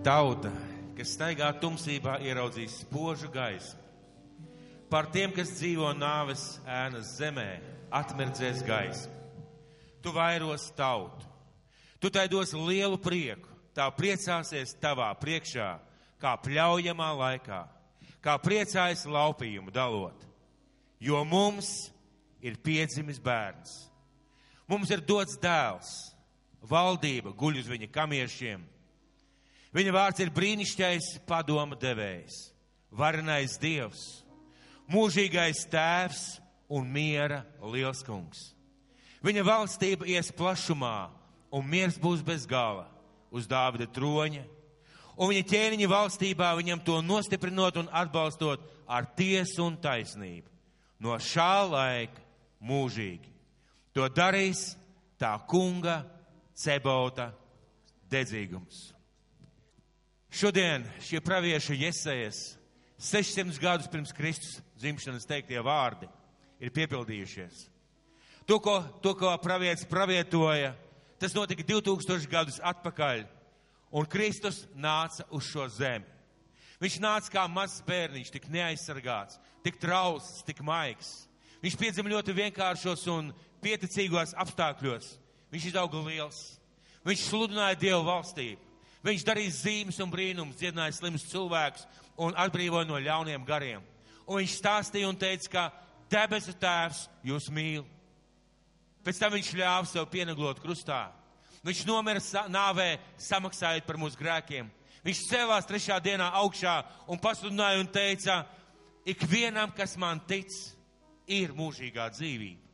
Tauta, kas staigā tumsībā, ieraudzīs spožu gaisu. Par tiem, kas dzīvo nāves ēnas zemē, atmirdzēs gaismu. Tu vairos tautu, tu tai dos lielu prieku, tā priecāsies tavā priekšā, kā pļaujamā laikā, kā priecājas laupījumu dalot. Jo mums ir piedzimis bērns. Mums ir dots dēls, valdība guļ uz viņa kamiešiem. Viņa vārds ir brīnišķīgais padoma devējs, varenais dievs, mūžīgais tēvs un miera liels kungs. Viņa valstība ies plašumā, un miers būs bez gala uz Dāvida troņa, un viņa ķēniņa valstībā viņam to nostiprinot un atbalstot ar tiesu un taisnību. No šā laika mūžīgi. To darīs tā kunga cebauta dedzīgums. Šodien šie pravieši Jesējas 600 gadus pirms Kristus dzimšanas teiktie vārdi ir piepildījušies. To, ko, to, ko pravietis pravietoja, tas notika 2000 gadus atpakaļ, un Kristus nāca uz šo zemi. Viņš nāca kā mazs bērniņš, tik neaizsargāts, tik trausls, tik maigs. Viņš piedzima ļoti vienkāršos un pieticīgos apstākļos. Viņš izauga liels. Viņš sludināja Dievu valstību. Viņš darīja zīmes un brīnumus, dziedināja slimus cilvēkus un atbrīvoja no ļauniem gariem. Un viņš stāstīja un teica, ka debesu tēvs jūs mīl. Pēc tam viņš ļāva sev pieneglot krustā. Viņš nomira sa nāvē, samaksājot par mūsu grēkiem. Viņš cēlās trešā dienā augšā un pasludināja un teica, ikvienam, kas man tic, ir mūžīgā dzīvība.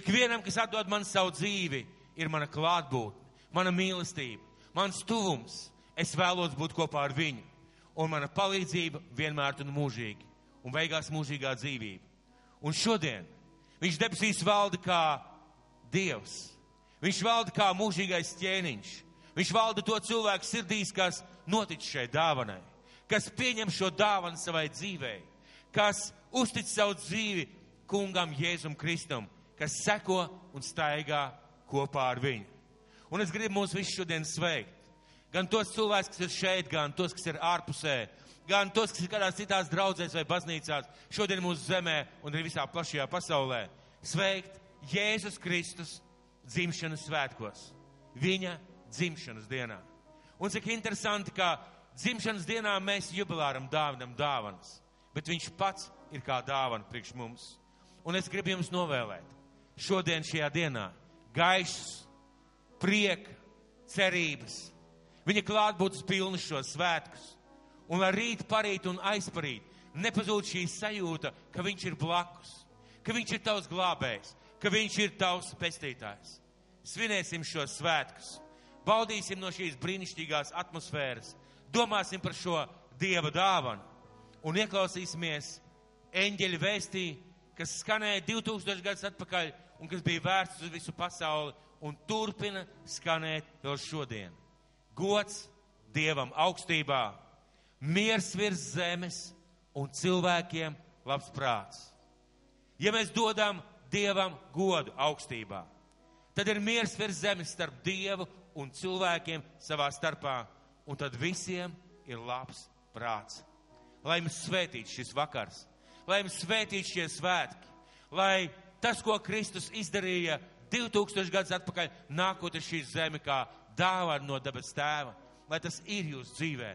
Ikvienam, kas atdod man savu dzīvi, ir mana klātbūtne, mana mīlestība, mans tuvums. Es vēlos būt kopā ar viņu, un mana palīdzība vienmēr un mūžīgi, un beigās mūžīgā dzīvība. Un šodien viņš debesīs valda kā Dievs. Viņš valda kā mūžīgais ķēniņš. Viņš valda to cilvēku sirdīs, kas notic šai dāvanai, kas pieņem šo dāvanu savai dzīvei, kas uztic savu dzīvi kungam Jēzum Kristum, kas seko un staigā kopā ar viņu. Un es gribu mūs visus šodien sveikt. Gan tos cilvēkus, kas ir šeit, gan tos, kas ir ārpusē, gan tos, kas ir kādās citās draudzēs vai baznīcās, šodien mūsu zemē un arī visā plašajā pasaulē. Sveikt Jēzus Kristus dzimšanas svētkos, viņa dzimšanas dienā. Un cik interesanti, ka dzimšanas dienā mēs jubilāram dāvinam dāvanas, bet viņš pats ir kā dāvana priekš mums. Un es gribu jums novēlēt šodien šajā dienā gaišs, prieka, cerības, viņa klātbūtnes pilnus šos svētkus. Un lai rīt, parīt un aizparīt nepazūd šī sajūta, ka viņš ir blakus, ka viņš ir tavs glābējs, ka viņš ir tavs pestītājs. Svinēsim šos svētkus, baudīsim no šīs brīnišķīgās atmosfēras, domāsim par šo Dieva dāvanu un ieklausīsimies eņģeļa vēstī, kas skanēja 2000 gadus atpakaļ un kas bija vērsts uz visu pasauli un turpina skanēt vēl šodien. Gods Dievam augstībā, miers virs zemes un cilvēkiem labs prāts. Ja mēs dodam Dievam godu augstībā, tad ir miers virs zemes starp Dievu un cilvēkiem savā starpā, un tad visiem ir labs prāts. Lai jums svētīts šis vakars, lai jums svētīts šie svētki, lai tas, ko Kristus izdarīja 2000 gadus atpakaļ, nākot uz šīs zemi kā dāvana no dabas tēva, lai tas ir jūsu dzīvē,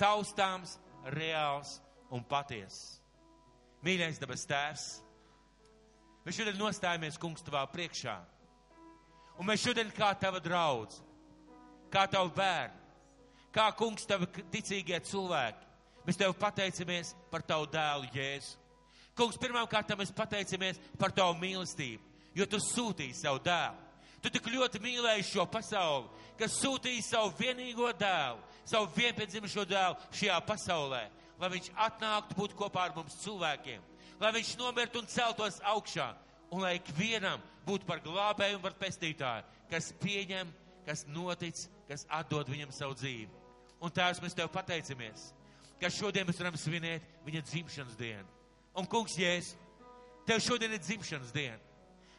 taustāms, reāls un patiess. Mīļais dabas tēvs, mēs šodien nostājamies kungs tavā priekšā. Un mēs šodien kā tava draudz, kā tavu bērnu, kā kungs tavi ticīgie cilvēki, mēs tev pateicamies par tavu dēlu Jēzu. Kungs, pirmām kārtām mēs pateicamies par tavu mīlestību, jo tu sūtīji savu dēlu. Tu tik ļoti mīlēji šo pasauli, ka sūtīji savu vienīgo dēlu, savu vienpiedzimušo dēlu šajā pasaulē, lai viņš atnāktu būt kopā ar mums cilvēkiem, lai viņš nomirtu un celtos augšā, un lai ikvienam būtu par glābēju un par pestītāju, kas pieņem, kas notic, kas atdod viņam savu dzīvi. Un tēvs, mēs tev pateicamies, ka šodien mēs varam svinēt viņa dzimšanas dienu. Un kungs, Jēzus, tev šodien ir dzimšanas diena.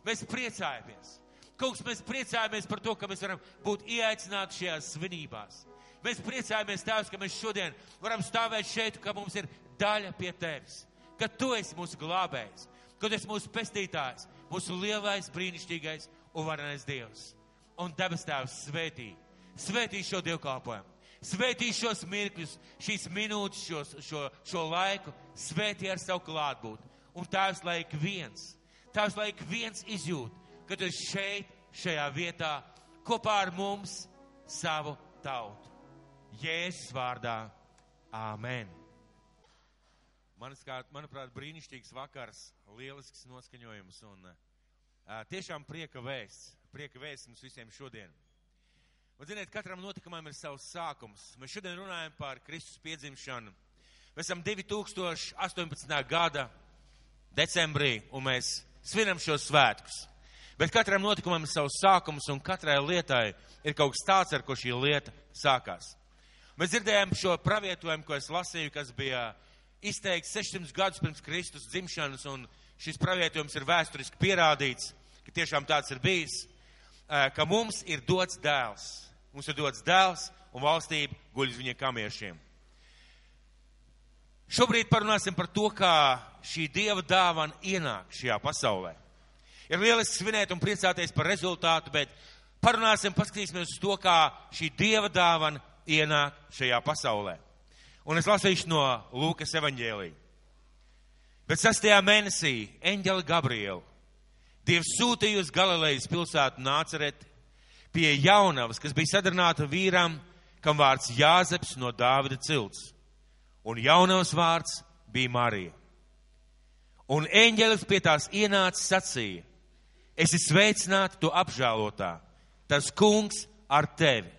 Mēs priecājamies. Kungs, mēs priecājamies par to, ka mēs varam būt ieaicināti šajās svinībās. Mēs priecājamies, Tēvs, ka mēs šodien varam stāvēt šeit, ka mums ir daļa pie Tevis, ka Tu esi mūsu glābējs, ka Tu esi mūsu pestītājs, mūsu lielais, brīnišķīgais un varenais Dievs. Un debes Tēvs svētī, svētī šo dievkalpojumu, svētī šos mirkļus, šīs minūtes, šos, šo, šo laiku, svētī ar savu klātbūtni. Un Tēvs, lai ik viens, Tēvs, lai ik viens izjūt, ka Tu esi šeit, šajā vietā, kopā ar mums, savu tautu. Jēzus vārdā. Āmen. Manas, kā, manuprāt, brīnišķīgs vakars, lielisks noskaņojums un uh, tiešām prieka vēsts. Prieka vēsts mums visiem šodien. Un, ziniet, katram notikumam ir savs sākums. Mēs šodien runājam par Kristus piedzimšanu. Mēs esam 2018. gada decembrī un mēs svinam šos svētkus. Bet katram notikumam ir savs sākums un katrai lietai ir kaut kas tāds, ar ko šī lieta sākās. Mēs dzirdējām šo pravietojumu, ko es lasīju, kas bija izteikts 600 gadus pirms Kristus dzimšanas, un šis pravietojums ir vēsturiski pierādīts, ka tiešām tāds ir bijis, ka mums ir dots dēls. Mums ir dots dēls, un valstība guļ uz viņa kamiešiem. Šobrīd parunāsim par to, kā šī dieva dāvana ienāk šajā pasaulē. Ir lieliski svinēt un priecāties par rezultātu, bet parunāsim, paskatīsimies uz to, kā šī dieva dāvana ienāk šajā pasaulē. Un es lasīšu no Lūkas evaņģēlī. Bet sastajā mēnesī eņģeli Gabrielu Dievs sūtīja uz Galilejas pilsētu Nācereti pie jaunavas, kas bija sadarināta vīram, kam vārds Jāzeps no Dāvida cilts. Un jaunavas vārds bija Marija. Un eņģelis pie tās ienāca sacīja, esi sveicināta tu apžēlotā, tas kungs ar tevi.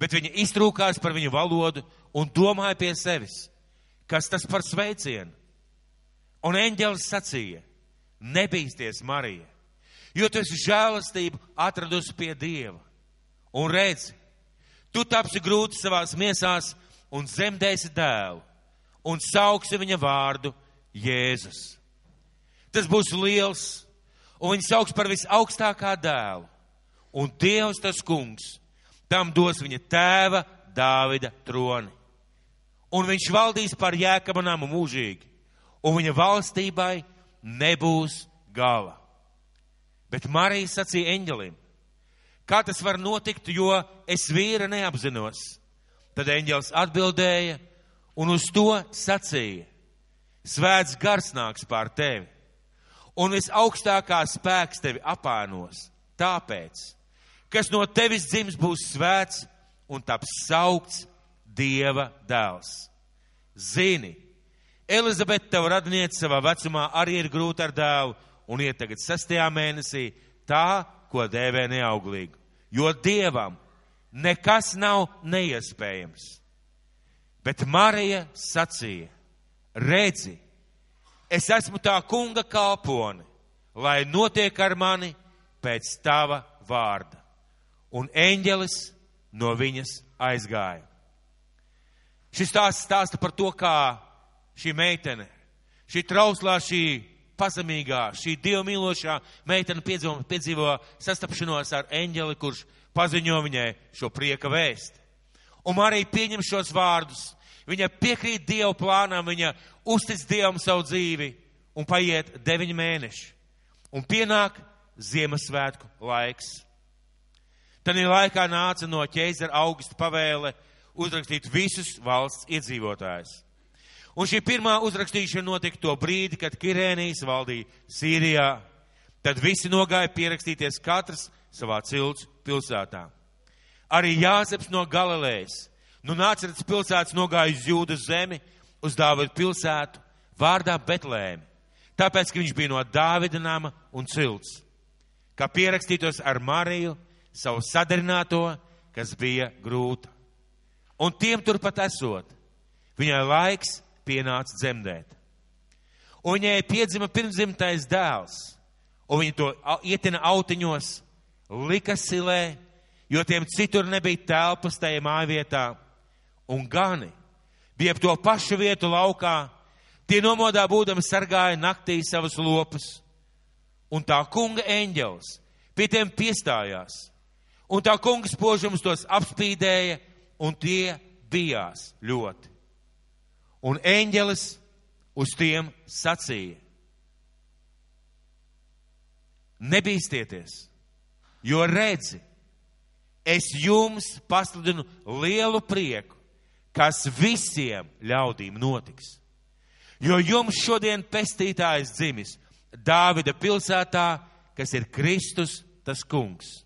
Bet viņa iztrūkās par viņu valodu un domāja pie sevis, kas tas par sveicienu. Un eņģelis sacīja, nebīsties, Marija, jo tu esi žēlastību atradusi pie Dieva. Un redzi, tu tapsi grūti savās miesās un zemdēsi dēlu, un sauksi viņa vārdu Jēzus. Tas būs liels, un viņš sauks par visaugstākā dēlu, un Dievs tas kungs tam dos viņa tēva Dāvida troni. Un viņš valdīs par jēkaba namu mūžīgi, un viņa valstībai nebūs gala. Bet Marija sacīja eņģelim, kā tas var notikt, jo es vīra neapzinos. Tad eņģels atbildēja un uz to sacīja, svēts gars nāks pār tevi, un visaugstākā spēks tevi apānos. Tāpēc, kas no tevis dzims būs svēts un taps saukts Dieva dēls. Zini, Elizabete, tev radniece savā vecumā arī ir grūta ar dēlu un iet tagad sastajā mēnesī tā, ko dēvē neauglīgu. Jo Dievam nekas nav neiespējams. Bet Marija sacīja, redzi, es esmu tā kunga kalpone, lai notiek ar mani pēc tava vārda. Un eņģelis no viņas aizgāja. Šis stāsts stāsta par to, kā šī meitene, šī trauslā, šī pazemīgā, šī dievmīlošā meitene piedzīvo, piedzīvo sastapšanos ar eņģeli, kurš paziņo viņai šo prieka vēstu. Un Marija pieņem šos vārdus. Viņa piekrīt Dieva plānām, viņa uztic Dievam savu dzīvi un paiet deviņi mēneši. Un pienāk Ziemassvētku laiks. Tad laikā nāca no ķeizara augsta pavēle uzrakstīt visus valsts iedzīvotājus. Un šī pirmā uzrakstīšana notika to brīdi, kad Kirēnijas valdīja Sīrijā. Tad visi nogāja pierakstīties katrs savā cilts pilsētā. Arī Jāzeps no Galilejas, nu nācerats pilsētas nogāja uz Jūdas zemi, uz Dāvidu pilsētu, vārdā Betlēmi, tāpēc, ka viņš bija no Dāvida nama un cilts, kā pierakstītos ar Mariju, savu sadarināto, kas bija grūta. Un tiem turpat esot, viņai laiks pienāca dzemdēt. Un viņai piedzima pirmzimtais dēls, un viņa to ietina autiņos, lika silē, jo tiem citur nebija telpas tajā mājvietā, un gani bija ap to pašu vietu laukā, tie nomodā būdami sargāja naktī savas lopas, un tā kunga eņģels pie tiem piestājās, un tā kunga spožums tos apspīdēja, un tie bijās ļoti. Un eņģelis uz tiem sacīja: Nebīsties, jo redzi, es jums pasludinu lielu prieku, kas visiem ļaudīm notiks. Jo jums šodien pestītājs dzimis Dāvida pilsētā, kas ir Kristus, tas kungs.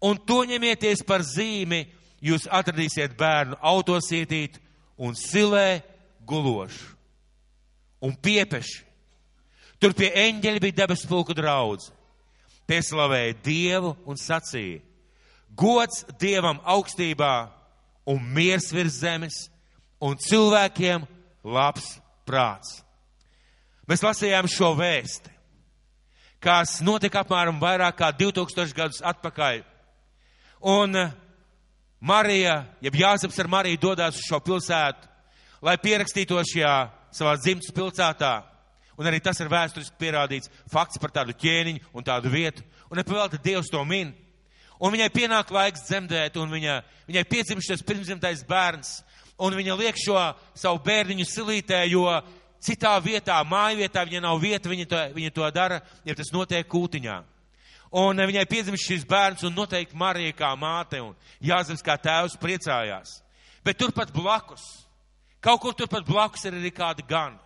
Un to ņemieties par zīmi, jūs atradīsiet bērnu autosietīt un silē gulošu un piepeši. Tur pie eņģeļa bija debes pulku draudz. Tie slavēja Dievu un sacīja, gods Dievam augstībā un miers virs zemes un cilvēkiem labs prāts. Mēs lasījām šo vēsti, kas notika apmēram vairāk kā 2000 gadus atpakaļ. Un Marija, jeb Jāzeps ar Mariju dodās uz šo pilsētu, lai pierakstītos šajā savā dzimtas pilsētā. Un arī tas ir vēsturiski pierādīts fakts par tādu ķēniņu un tādu vietu. Un nepavēlta Dievs to min. Un viņai pienāk laiks dzemdēt, un viņa, viņai piedzimst šis pirmzimtais bērns, un viņa liek šo savu bērniņu silītē, jo citā vietā, māju vietā, viņa nav vieta, viņa to, viņa to dara, ja tas notiek kūtiņā. Un viņai piedzimst šis bērns, un noteikti Marija kā māte un Jāzeps kā tēvs priecājās. Bet turpat blakus, kaut kur turpat blakus ir arī kādi gani.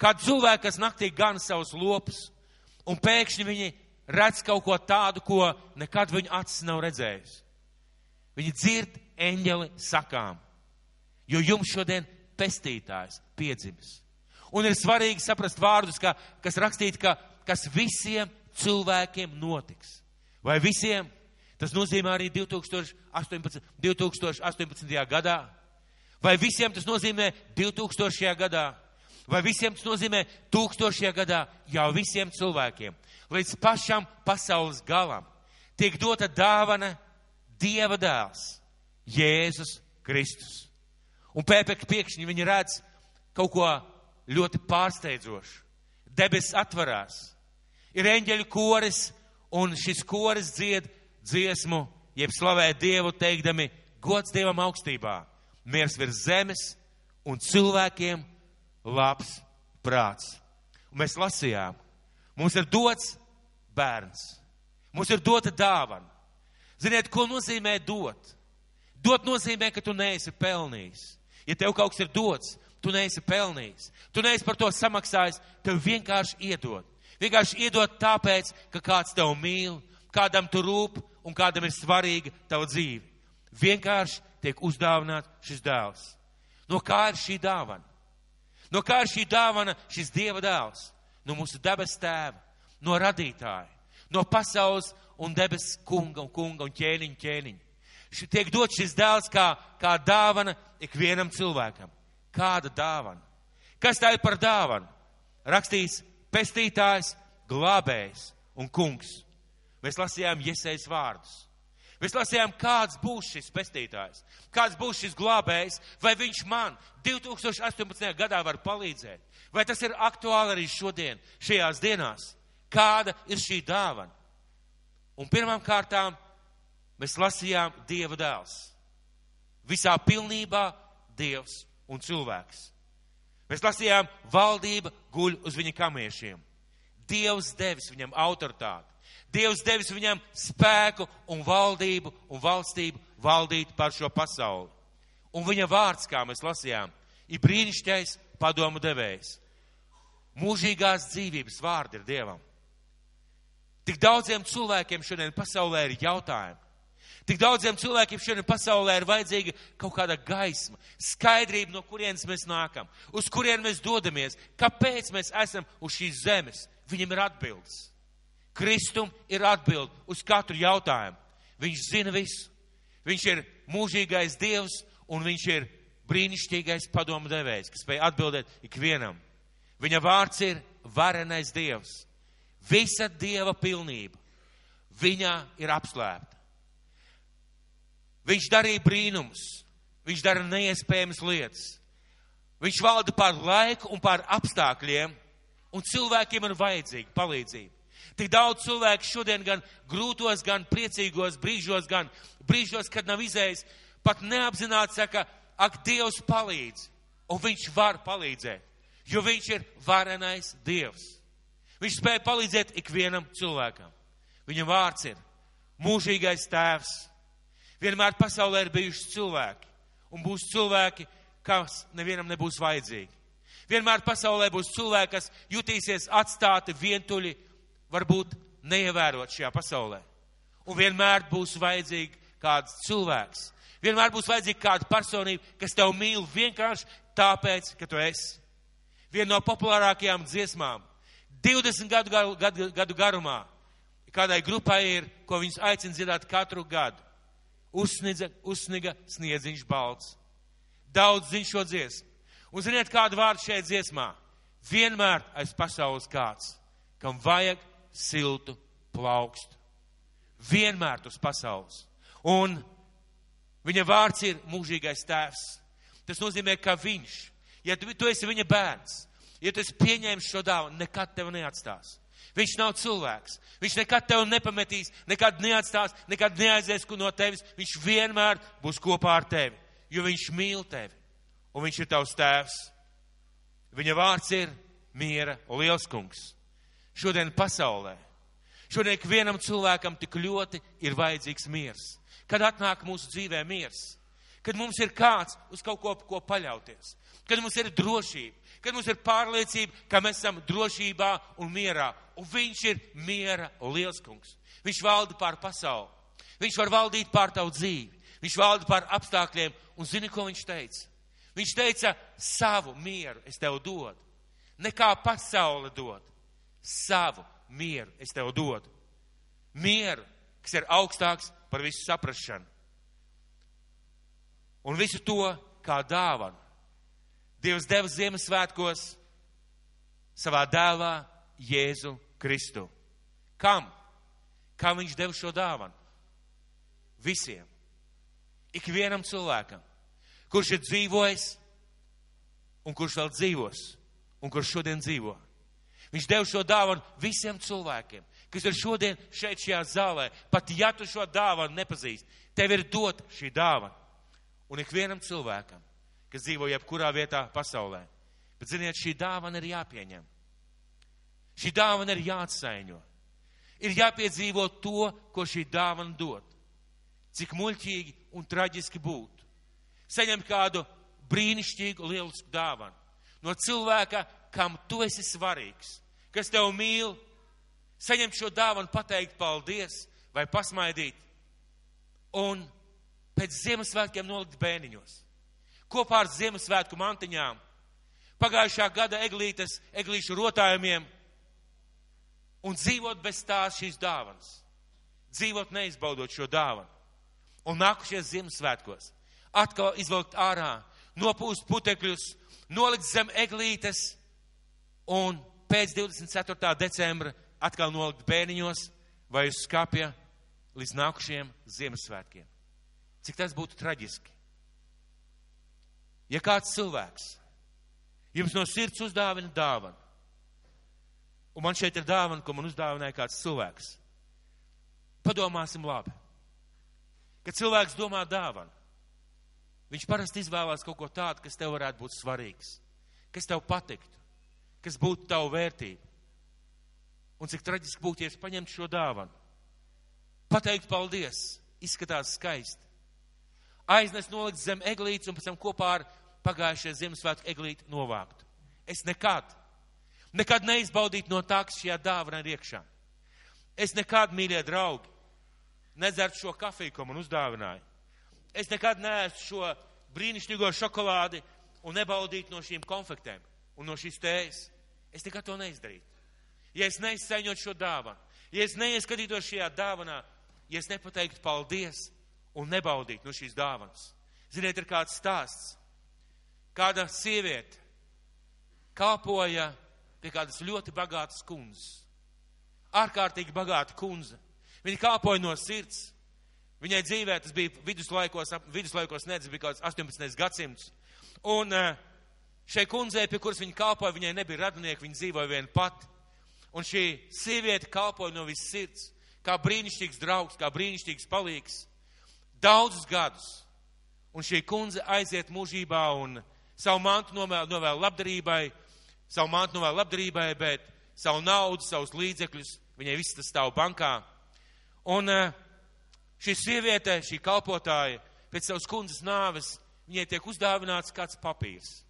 Kādi cilvēki, kas naktī gan savus lopus, un pēkšņi viņi redz kaut ko tādu, ko nekad viņu acis nav redzējis. Viņi dzird eņģeli sakām, jo jums šodien pestītājs piedzimis. Un ir svarīgi saprast vārdus, ka, kas rakstīt, ka kas visiem cilvēkiem notiks. Vai visiem? Tas nozīmē arī 2018, 2018. gadā. Vai visiem tas nozīmē 2000. gadā? Vai visiem tas nozīmē 1000. gadā? Jau visiem cilvēkiem līdz pašam pasaules galam tiek dota dāvana Dieva dēls, Jēzus Kristus. Un pēkšņi pēkšņi viņi redz kaut ko ļoti pārsteidzošu. Debes atverās, ir eņģeļu koris, un šis koris dzied dziesmu, jeb slavē Dievu, teikdami, gods Dievam augstībā, miers virs zemes un cilvēkiem labs prāts. Un mēs lasījām, Mums ir dots bērns. Mums ir dota dāvana. Ziniet, ko nozīmē dot? Dot nozīmē, ka tu neesi pelnījis. Ja tev kaut kas ir dots, tu neesi pelnījis. Tu neesi par to samaksājis, tev vienkārši iedod. Vienkārši iedod tāpēc, ka kāds tev mīl, kādam tu rūp un kādam ir svarīga tava dzīve. Vienkārši tiek uzdāvināts šis dēls. No kā ir šī dāvana? No kā ir šī dāvana šis Dieva dēls? no mūsu debes tēva, no radītāja, no pasaules un debes kunga un kunga un ķēniņa ķēniņa. Ši tiek dot šis dēls kā, kā dāvana ikvienam cilvēkam. Kāda dāvana? Kas tā ir par dāvanu? Rakstīs pestītājs, glābējs un kungs. Mēs lasījām Iesaijas vārdus. Mēs lasījām, kāds būs šis pestītājs, kāds būs šis glābējs, vai viņš man 2018. gadā var palīdzēt, vai tas ir aktuāli arī šodien, šajās dienās. Kāda ir šī dāvana? Un pirmām kārtām mēs lasījām Dieva dēls. Visā pilnībā Dievs un cilvēks. Mēs lasījām, valdība guļ uz viņa kamiešiem. Dievs devis viņam autoritāti. Dievs devis viņam spēku un valdību un valstību valdīt par šo pasauli. Un viņa vārds, kā mēs lasījām, ir brīnišķīgais padomu devējs. Mūžīgās dzīvības vārdi ir Dievam. Tik daudziem cilvēkiem šodien pasaulē ir jautājumi. Tik daudziem cilvēkiem šodien pasaulē ir vajadzīga kaut kāda gaisma, skaidrība, no kurienes mēs nākam, uz kurien mēs dodamies, kāpēc mēs esam uz šīs zemes. Viņam ir atbildes. Kristum ir atbild uz katru jautājumu. Viņš zina visu. Viņš ir mūžīgais Dievs un viņš ir brīnišķīgais padomu devējs, kas spēj atbildēt ikvienam. Viņa vārds ir varenais Dievs. Visa Dieva pilnība viņā ir apslēpta. Viņš darīja brīnumus, viņš dara neiespējamas lietas. Viņš valda pār laiku un pār apstākļiem, un cilvēkiem ir vajadzīga palīdzība. Tik daudz cilvēku šodien gan grūtos, gan priecīgos brīžos, gan brīžos, kad nav izējis, pat neapzināti saka, ak, Dievs palīdz, un viņš var palīdzēt, jo viņš ir varenais Dievs. Viņš spēja palīdzēt ikvienam cilvēkam. Viņa vārds ir mūžīgais tēvs. Vienmēr pasaulē ir bijuši cilvēki, un būs cilvēki, kas nevienam nebūs vajadzīgi. Vienmēr pasaulē būs cilvēki, kas jutīsies atstāti vientuļi, varbūt neievērot šajā pasaulē. Un vienmēr būs vajadzīgi kāds cilvēks. Vienmēr būs vajadzīga kāda personība, kas tev mīl vienkārši tāpēc, ka tu esi. Viena no populārākajām dziesmām 20 gadu, gadu, gadu garumā. Kādai grupai ir, ko viņus aicina dzirdēt katru gadu. Uzsniga, uzsniga sniedziņš balts. Daudz zina šo dziesmu. Un ziniet, kādu vārdu šeit dziesmā? Vienmēr aiz pasaules kāds, kam vajag siltu plaukstu. Vienmēr uz pasaules. Un viņa vārds ir mūžīgais tēvs. Tas nozīmē, ka viņš, ja tu, tu esi viņa bērns, ja tu esi pieņēmis šo dāvanu, nekad tevi neatstās. Viņš nav cilvēks. Viņš nekad tevi nepametīs, nekad neatstās, nekad neaizies no tevis. Viņš vienmēr būs kopā ar tevi, jo viņš mīl tevi. Un viņš ir tavs tēvs. Viņa vārds ir miera liels kungs. Šodien pasaulē, šodien ikvienam cilvēkam tik ļoti ir vajadzīgs miers. Kad atnāk mūsu dzīvē miers, kad mums ir kāds uz kaut ko, ko paļauties, kad mums ir drošība, kad mums ir pārliecība, ka mēs esam drošībā un mierā. Un viņš ir miera lielskungs. Viņš valda pār pasauli. Viņš var valdīt pār tavu dzīvi. Viņš valda pār apstākļiem. Un zini, ko viņš teica? Viņš teica, savu mieru es tev dodu. Nekā pasaule dod. Savu mieru es tev dodu. Mieru, kas ir augstāks par visu saprašanu. Un visu to kā dāvanu. Dievs deva Ziemassvētkos savā dēlā Jēzu Kristu. Kam? Kam viņš deva šo dāvanu? Visiem. Ikvienam cilvēkam, kurš ir dzīvojis un kurš vēl dzīvos un kurš šodien dzīvo. Viņš deva šo dāvanu visiem cilvēkiem, kas ir šodien šeit šajā zālē. Pat ja tu šo dāvanu nepazīsti, tev ir dot šī dāvana. Un ikvienam cilvēkam kas dzīvo jebkurā vietā pasaulē. Bet, ziniet, šī dāvana ir jāpieņem. Šī dāvana ir jāatsaiņo. Ir jāpiedzīvo to, ko šī dāvana dod. Cik muļķīgi un traģiski būtu. Saņemt kādu brīnišķīgu, lielisku dāvanu no cilvēka, kam tu esi svarīgs, kas tev mīl. Saņemt šo dāvanu, pateikt paldies vai pasmaidīt. Un pēc Ziemassvētkiem nolikt bēniņos kopā ar Ziemassvētku mantiņām, pagājušā gada eglītes, eglīšu rotājumiem un dzīvot bez tās šīs dāvanas. Dzīvot neizbaudot šo dāvanu. Un nākušies Ziemassvētkos atkal izvilkt ārā, nopūst putekļus, nolikt zem eglītes un pēc 24. decembra atkal nolikt bēniņos vai uz skapja līdz nākušiem Ziemassvētkiem. Cik tas būtu traģiski. Ja kāds cilvēks jums no sirds uzdāvina dāvanu, un man šeit ir dāvana, ko man uzdāvināja kāds cilvēks, padomāsim labi. Kad cilvēks domā dāvanu, viņš parasti izvēlās kaut ko tādu, kas tev varētu būt svarīgs, kas tev patiktu, kas būtu tavu vērtību. Un cik traģiski būtu, ja es paņemtu šo dāvanu, pateikt paldies, izskatās skaisti, aiznest nolikt zem eglītes un pēc tam kopā ar pagājušajā Ziemassvētku eglīti novākt. Es nekad, nekad neizbaudītu no tā, kas šajā dāvanā ir iekšā. Es nekad, mīļie draugi, nedzertu šo kafiju, ko man uzdāvināja. Es nekad neēstu šo brīnišķīgo šokolādi un nebaudītu no šīm konfektēm un no šīs tējas. Es nekad to neizdarītu. Ja es neizsaiņotu šo dāvanu, ja es neieskatītos šajā dāvanā, ja es nepateiktu paldies, un nebaudīt no šīs dāvanas. Ziniet, ir kāds stāsts. Kāda sieviete kalpoja pie kādas ļoti bagātas kundzes. Ārkārtīgi bagāta kundze. Viņa kalpoja no sirds. Viņai dzīvē tas bija viduslaikos, viduslaikos nedz, bija kaut kāds 18. gadsimts. Un eh, šai kundzei, pie kuras viņa kalpoja, viņai nebija radinieki, viņa dzīvoja viena pati. Un šī sieviete kalpoja no visas sirds, kā brīnišķīgs draugs, kā brīnišķīgs palīgs daudzus gadus. un šī kundze aiziet mūžībā un savu mantu novēl, novēl labdarībai, savu mantu novēl labdarībai, bet savu naudu, savus līdzekļus, viņai viss tas stāv bankā. Un eh, šī sieviete, šī kalpotāja, pēc savas kundzes nāves, viņai tiek uzdāvināts kāds papīrs.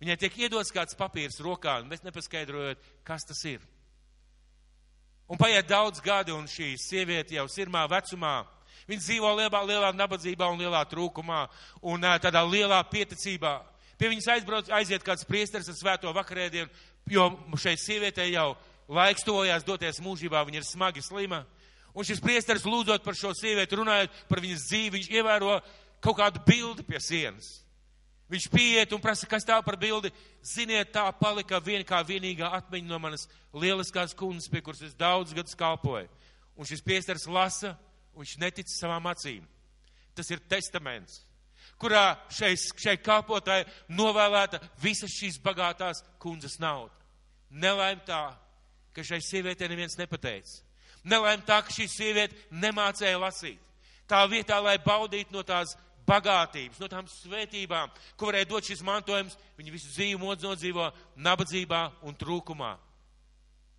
Viņai tiek iedots kāds papīrs rokā, un mēs nepaskaidrojot, kas tas ir. Un paiet daudz gadi, un šī sieviete jau sirmā vecumā, viņa dzīvo lielā, lielā nabadzībā un lielā trūkumā, un tādā lielā pieticībā. Pie viņas aizbrauc, aiziet kāds priesteris ar svēto vakarēdienu, jo šai sievietei jau laiks tojās doties mūžībā, viņa ir smagi slima. Un šis priesteris lūdzot par šo sievieti, runājot par viņas dzīvi, viņš ievēro kaut kādu bildi pie sienas. Viņš pieiet un prasa, kas tā par bildi. Ziniet, tā palika vien kā vienīgā atmiņa no manas lieliskās kundzes, pie kuras es daudz gadus kalpoju. Un šis priesteris lasa, un viņš netic savām acīm. Tas ir testaments, kurā šai, šai kalpotāji novēlēta visas šīs bagātās kundzes nauda. Nelaim tā, ka šai sievietei neviens nepateica. Nelaim tā, ka šī sieviete nemācēja lasīt. Tā vietā, lai baudītu no tās bagātības, no tām svētībām, ko varēja dot šis mantojums, viņi visu dzīvi nodzīvo nabadzībā un trūkumā.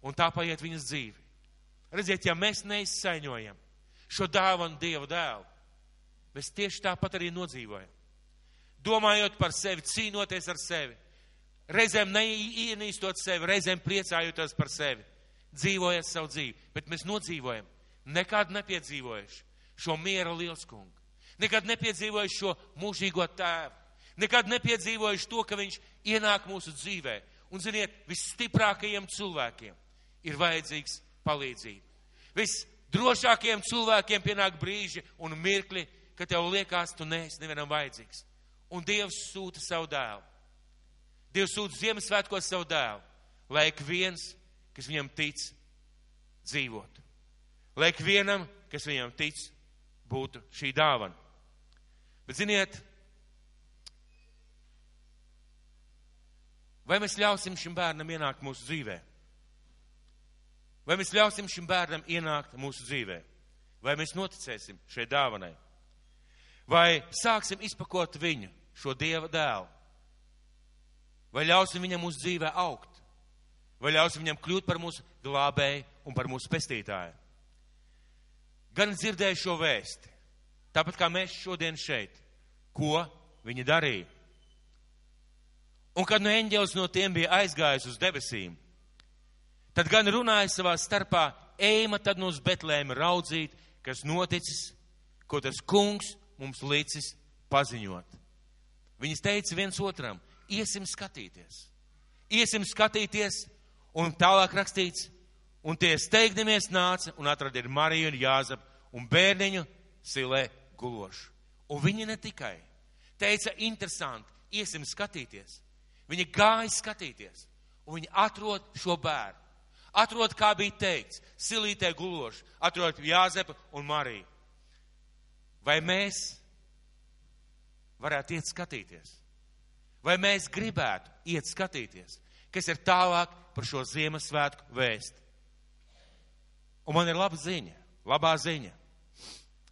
Un tā paiet viņas dzīve. Redziet, ja mēs neizsaiņojam šo dāvanu Dieva dēlu, mēs tieši tāpat arī nodzīvojam. Domājot par sevi, cīnoties ar sevi, reizēm neienīstot sevi, reizēm priecājoties par sevi, dzīvojot savu dzīvi, bet mēs nodzīvojam, nekad nepiedzīvojuši šo miera lielskungu nekad nepiedzīvojuši šo mūžīgo tēvu, nekad nepiedzīvojuši to, ka viņš ienāk mūsu dzīvē. Un, ziniet, visstiprākajiem cilvēkiem ir vajadzīgs palīdzība. Visdrošākajiem cilvēkiem pienāk brīži un mirkli, kad tev liekas, tu neesi nevienam vajadzīgs. Un Dievs sūta savu dēlu. Dievs sūta Ziemassvētkos savu dēlu, lai ik viens, kas viņam tic, dzīvotu. Lai ik vienam, kas viņam tic, būtu šī dāvana. Bet ziniet, vai mēs ļausim šim bērnam ienākt mūsu dzīvē? Vai mēs ļausim šim bērnam ienākt mūsu dzīvē? Vai mēs noticēsim šai dāvanai? Vai sāksim izpakot viņu, šo dieva dēlu? Vai ļausim viņam mūsu dzīvē augt? Vai ļausim viņam kļūt par mūsu glābēju un par mūsu pestītāju? Gan dzirdēju šo vēsti, Tāpat kā mēs šodien šeit. Ko viņi darīja? Un kad no eņģelis no tiem bija aizgājis uz debesīm, tad gan runāja savā starpā, ejma tad no uz Betlēma raudzīt, kas noticis, ko tas kungs mums līdzis paziņot. Viņas teica viens otram, iesim skatīties. Iesim skatīties, un tālāk rakstīts, un tie steigdamies nāca un atrada ir Mariju un Jāzapu un bērniņu silē gulošu. Un viņi ne tikai teica, interesanti, iesim skatīties. Viņi gāja skatīties, un viņi atrod šo bērnu. Atrod, kā bija teikts, silītē gulošu, atrod Jāzepa un Mariju. Vai mēs varētu iet skatīties? Vai mēs gribētu iet skatīties, kas ir tālāk par šo Ziemassvētku vēstu? Un man ir laba ziņa, labā ziņa.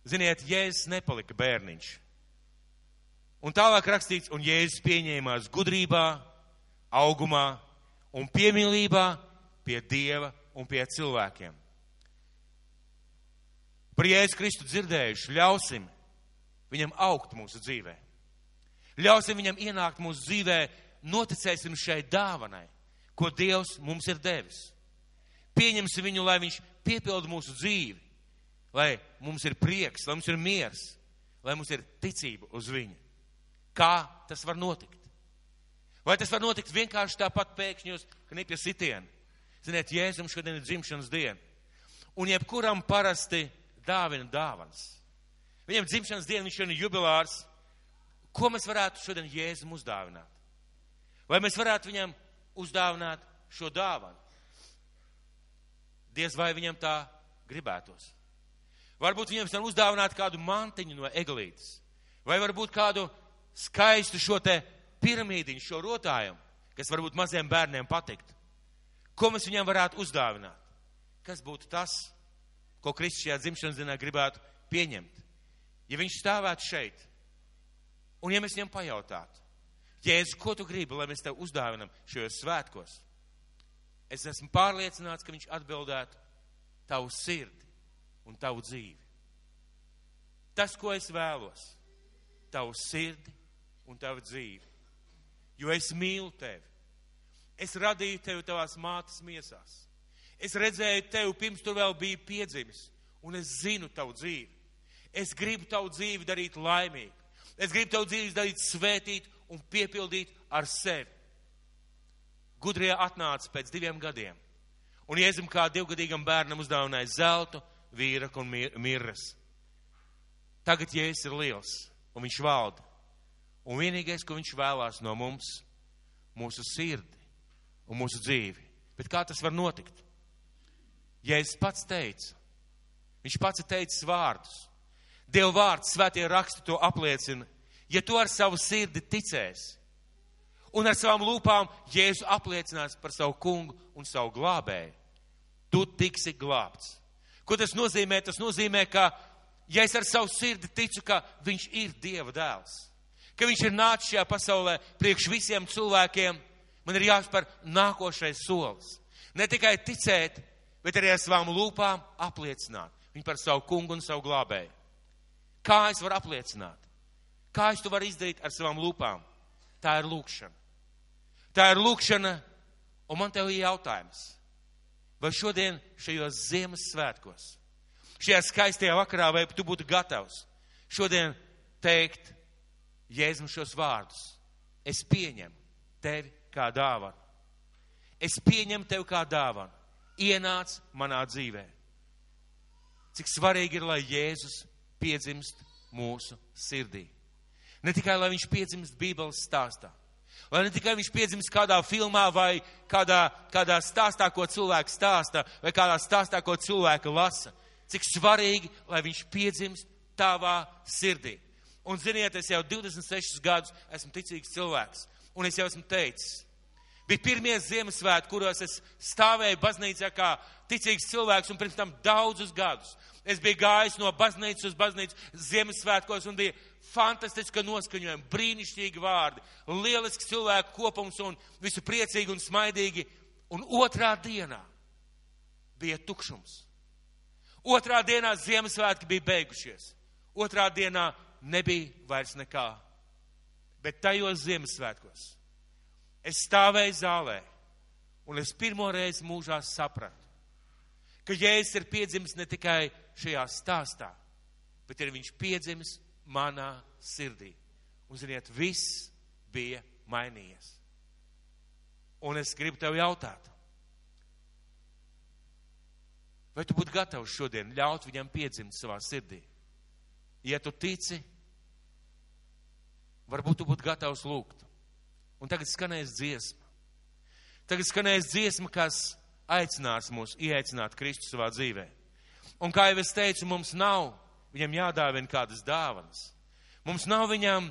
Ziniet, Jēzus nepalika bērniņš. Un tālāk rakstīts, un Jēzus pieņēmās gudrībā, augumā un piemīlībā pie Dieva un pie cilvēkiem. Par Jēzus Kristu dzirdējuši, ļausim viņam augt mūsu dzīvē. Ļausim viņam ienākt mūsu dzīvē, noticēsim šai dāvanai, ko Dievs mums ir devis. Pieņemsim viņu, lai viņš piepilda mūsu dzīvi lai mums ir prieks, lai mums ir miers, lai mums ir ticība uz viņu. Kā tas var notikt? Vai tas var notikt vienkārši tāpat pēkšņos, ka nepie sitienu? Ziniet, Jēzum šodien ir dzimšanas diena. Un jebkuram parasti dāvina dāvans. Viņam dzimšanas diena, viņš šodien ir jubilārs. Ko mēs varētu šodien Jēzum uzdāvināt? Vai mēs varētu viņam uzdāvināt šo dāvanu? Diez vai viņam tā gribētos. Varbūt viņiem var uzdāvināt kādu mantiņu no eglītes, vai varbūt kādu skaistu šo te piramīdiņu, šo rotājumu, kas varbūt maziem bērniem patikt. Ko mēs viņiem varētu uzdāvināt? Kas būtu tas, ko Kristus šajā dzimšanas dienā gribētu pieņemt? Ja viņš stāvētu šeit Un ja mēs viņam pajautātu, Jēzus, ko tu gribi, lai mēs tev uzdāvinam šajos svētkos? Es esmu pārliecināts, ka viņš atbildētu tavu sirdi un tavu dzīvi. Tas, ko es vēlos, tavu sirdi un tavu dzīvi. Jo es mīlu tevi. Es radīju tevi tavās mātes miesās. Es redzēju tevi pirms tu vēl biji piedzimis, un es zinu tavu dzīvi. Es gribu tavu dzīvi darīt laimīgu. Es gribu tavu dzīvi darīt svētīt un piepildīt ar sevi. Gudrie atnāca pēc diviem gadiem, un Jēzum kā divgadīgam bērnam uzdāvināja zeltu, vīraku un mirras. Tagad Jēzus ir liels, un viņš valda. Un vienīgais, ko viņš vēlās no mums, mūsu sirdi un mūsu dzīvi. Bet kā tas var notikt? Jēzus pats teica, viņš pats ir teicis vārdus. Dieva vārds, svētie raksti to apliecina. Ja tu ar savu sirdi ticēsi un ar savām lūpām Jēzu apliecinās par savu kungu un savu glābēju, tu tiksi glābts. Ko tas nozīmē? Tas nozīmē, ka ja es ar savu sirdi ticu, ka viņš ir Dieva dēls, ka viņš ir nācis šajā pasaulē priekš visiem cilvēkiem, man ir jāspēr nākošais solis. Ne tikai ticēt, bet arī ar savām lūpām apliecināt viņu par savu kungu un savu glābēju. Kā es varu apliecināt? Kā es to varu izdarīt ar savām lūpām? Tā ir lūkšana. Tā ir lūkšana, un man tev ir jautājums. Vai šodien šajos Ziemassvētkos, šajā skaistajā vakarā, vai tu būtu gatavs šodien teikt Jēzum šos vārdus? Es pieņemu tevi kā dāvanu. Es pieņemu tevi kā dāvanu. Ienāc manā dzīvē. Cik svarīgi ir, lai Jēzus piedzimst mūsu sirdī. Ne tikai, lai viņš piedzimst Bībeles stāstā, lai ne tikai viņš piedzimst kādā filmā vai kādā, kādā stāstā, ko cilvēks stāsta, vai kādā stāstā, ko cilvēka lasa. Cik svarīgi, lai viņš piedzimst tavā sirdī. Un ziniet, es jau 26 gadus esmu ticīgs cilvēks, un es jau esmu teicis, bija pirmie Ziemassvētki, kuros es stāvēju baznīcā kā ticīgs cilvēks, un pirms tam daudzus gadus. Es biju gājis no baznīcas uz baznīcu Ziemassvētkos un bija fantastiska noskaņojuma, brīnišķīgi vārdi, lielisks cilvēku kopums un visu priecīgi un smaidīgi. Un otrā dienā bija tukšums. Otrā dienā Ziemassvētki bija beigušies. Otrā dienā nebija vairs nekā. Bet tajos Ziemassvētkos es stāvēju zālē un es pirmo reizi mūžā sapratu, ka Jēzus ir piedzimis ne tikai šajā stāstā, bet ir viņš piedzimis manā sirdī. Un, ziniet, viss bija mainījies. Un es gribu tev jautāt, vai tu būtu gatavs šodien ļaut viņam piedzimt savā sirdī? Ja tu tici, varbūt tu būtu gatavs lūgt. Un tagad skanēs dziesma. Tagad skanēs dziesma, kas aicinās mūs ieaicināt Kristu savā dzīvē. Un kā jau es teicu, mums nav viņam jādāvina kādas dāvanas. Mums nav viņam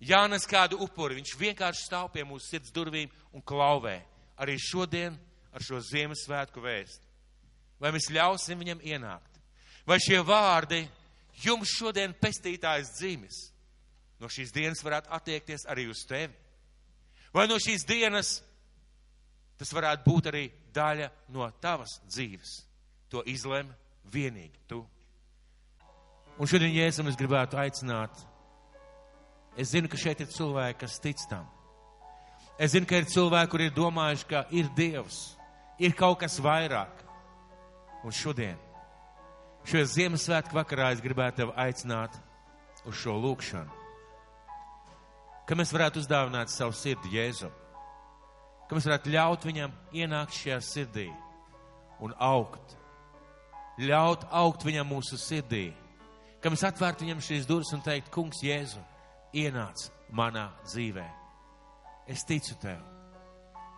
jānes kādu upuri. Viņš vienkārši stāv pie mūsu sirds durvīm un klauvē. Arī šodien ar šo Ziemassvētku vēstu. Vai mēs ļausim viņam ienākt? Vai šie vārdi jums šodien pestītājs dzīves no šīs dienas varētu attiekties arī uz tevi? Vai no šīs dienas tas varētu būt arī daļa no tavas dzīves? To izlem vienīgi tu. Un šodien, Jēzum, es gribētu aicināt. Es zinu, ka šeit ir cilvēki, kas tic tam. Es zinu, ka ir cilvēki, kuri ir domājuši, ka ir Dievs, ir kaut kas vairāk. Un šodien, šajā Ziemassvētku vakarā, es gribētu tevi aicināt uz šo lūkšanu. Ka mēs varētu uzdāvināt savu sirdi Jēzum. Ka mēs varētu ļaut viņam ienākt šajā sirdī un augt ļaut augt viņam mūsu sirdī, ka mēs atvērtu viņam šīs durvis un teikt, kungs, Jēzu, ienāc manā dzīvē. Es ticu tev.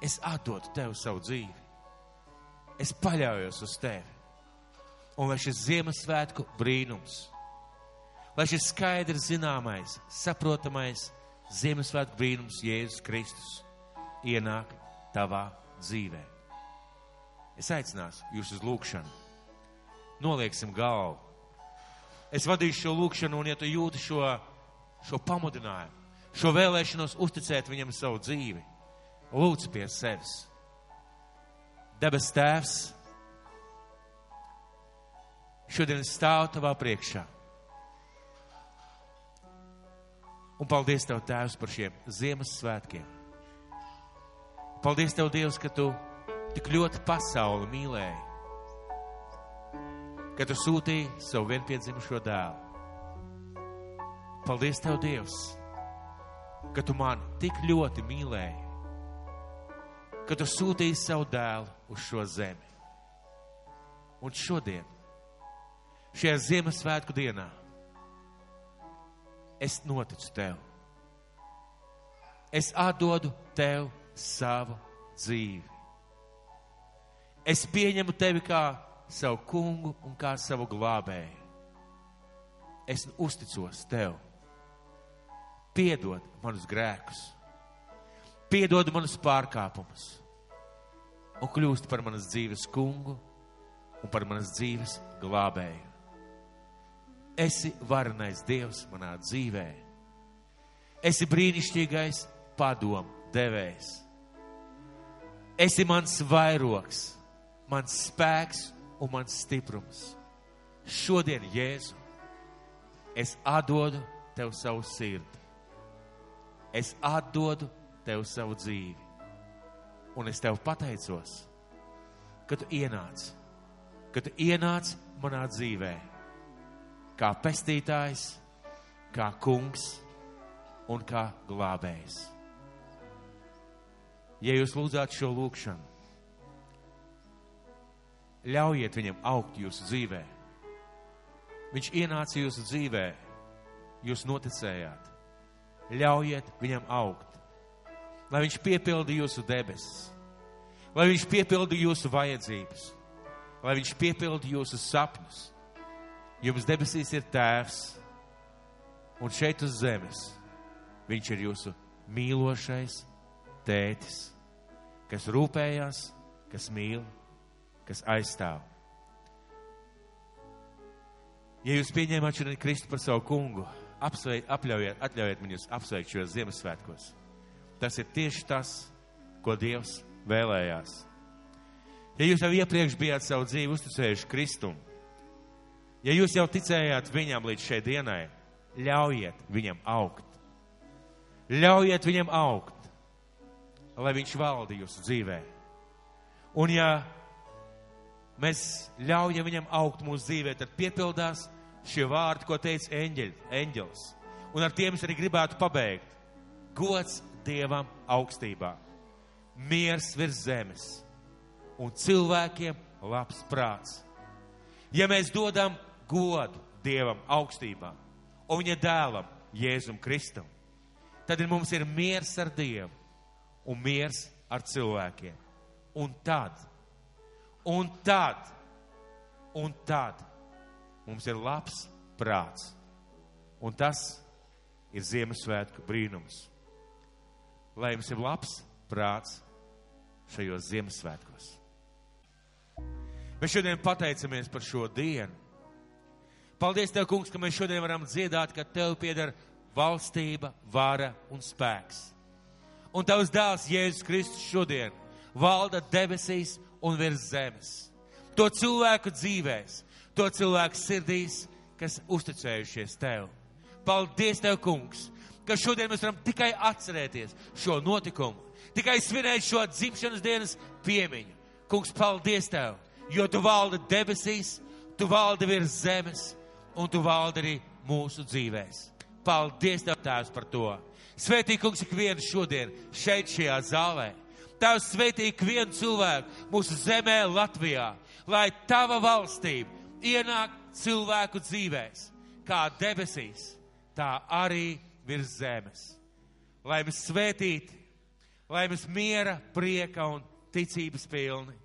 Es atdodu tev savu dzīvi. Es paļaujos uz tevi. Un lai šis Ziemassvētku brīnums, lai šis skaidrs zināmais, saprotamais Ziemassvētku brīnums Jēzus Kristus ienāk tavā dzīvē. Es aicināšu jūs uz lūgšanu nolieksim galvu. Es vadīšu šo lūkšanu, un ja tu jūti šo šo pamudinājumu, šo vēlēšanos uzticēt viņam savu dzīvi. Lūdzu pie sevis. Debes Tēvs, šodien stāv tavā priekšā. Un paldies Tev, Tēvs, par šiem Ziemassvētkiem. Paldies Tev, Dievs, ka Tu tik ļoti pasauli mīlēji, ka Tu sūtīji savu vienpiedzimušo dēlu. Paldies Tev, Dievs, ka Tu mani tik ļoti mīlēji, ka Tu sūtīji savu dēlu uz šo zemi. Un šodien, šajā Ziemassvētku dienā, es noticu Tev. Es atdodu Tev savu dzīvi. Es pieņemu Tevi kā savu kungu un kā savu glābēju. Es uzticos Tev. Piedod manus grēkus, piedod manus pārkāpumus un kļūst par manas dzīves kungu un par manas dzīves glābēju. Esi varenais Dievs manā dzīvē. Esi brīnišķīgais padomu devējs. Esi mans vairoks, mans spēks un mans stiprums. Šodien, Jēzu, es atdodu tev savu sirdi. Es atdodu tev savu dzīvi. Un es tev pateicos, ka tu ienāc, ka tu ienāc manā dzīvē kā pestītājs, kā kungs un kā glābējs. Ja jūs lūdzāt šo lūgšanu, ļaujiet viņam augt jūsu dzīvē. Viņš ienāca jūsu dzīvē, jūs noticējāt. Ļaujiet viņam augt, lai viņš piepildi jūsu debesis, lai viņš piepildi jūsu vajadzības, lai viņš piepildi jūsu sapņus Jums debesīs ir tēvs, un šeit uz zemes viņš ir jūsu mīlošais tētis, kas rūpējās, kas mīl, kas aizstāv. Ja jūs pieņēmāt šodien Kristu par savu kungu, apsveic, apļaujiet, atļaujiet man jūs apsveikt šajos Ziemassvētkos. Tas ir tieši tas, ko Dievs vēlējās. Ja jūs jau iepriekš bijāt savu dzīvi uzticējuši Kristumu, Ja jūs jau ticējāt viņam līdz šai dienai, ļaujiet viņam augt. Ļaujiet viņam augt, lai viņš valda jūsu dzīvē. Un ja mēs ļaujam viņam augt mūsu dzīvē, tad piepildās šie vārdi, ko teica eņģeļ, eņģels. Un ar tiem es arī gribētu pabeigt. Gods Dievam augstībā, miers virs zemes un cilvēkiem labs prāts. Ja mēs dodam godu Dievam augstībā un viņa dēlam Jēzum Kristum, tad mums ir miers ar Dievu un miers ar cilvēkiem. Un tad, un tad, un tad mums ir labs prāts. Un tas ir Ziemassvētku brīnums. Lai jums ir labs prāts šajos Ziemassvētkos. Mēs šodien pateicamies par šo dienu. Paldies, Tev, Kungs, ka mēs šodien varam dziedāt, ka Tev pieder valstība, vara un spēks. Un Tavs dēls Jēzus Kristus šodien valda debesīs un virs zemes. To cilvēku dzīvēs, to cilvēku sirdīs, kas uzticējušies Tev. Paldies, Tev, Kungs, ka šodien mēs varam tikai atcerēties šo notikumu, tikai svinēt šo dzimšanas dienas piemiņu. Kungs, paldies Tev, jo Tu valdi debesīs, Tu valdi virs zemes un tu valdi arī mūsu dzīvēs. Paldies, Tev, Tēvs, par to. Svētī, kungs, ikvienu šodien šeit, šajā zālē. Tēvs, svētī ikvienu cilvēku mūsu zemē, Latvijā, lai Tava valstība ienāk cilvēku dzīvēs, kā debesīs, tā arī virs zemes. Lai mēs svētīti, lai mēs miera, prieka un ticības pilni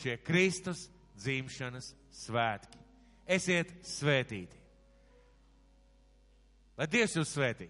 šie Kristus dzimšanas svētki. Esiet svētīti! Lai Dievs jūs svētī!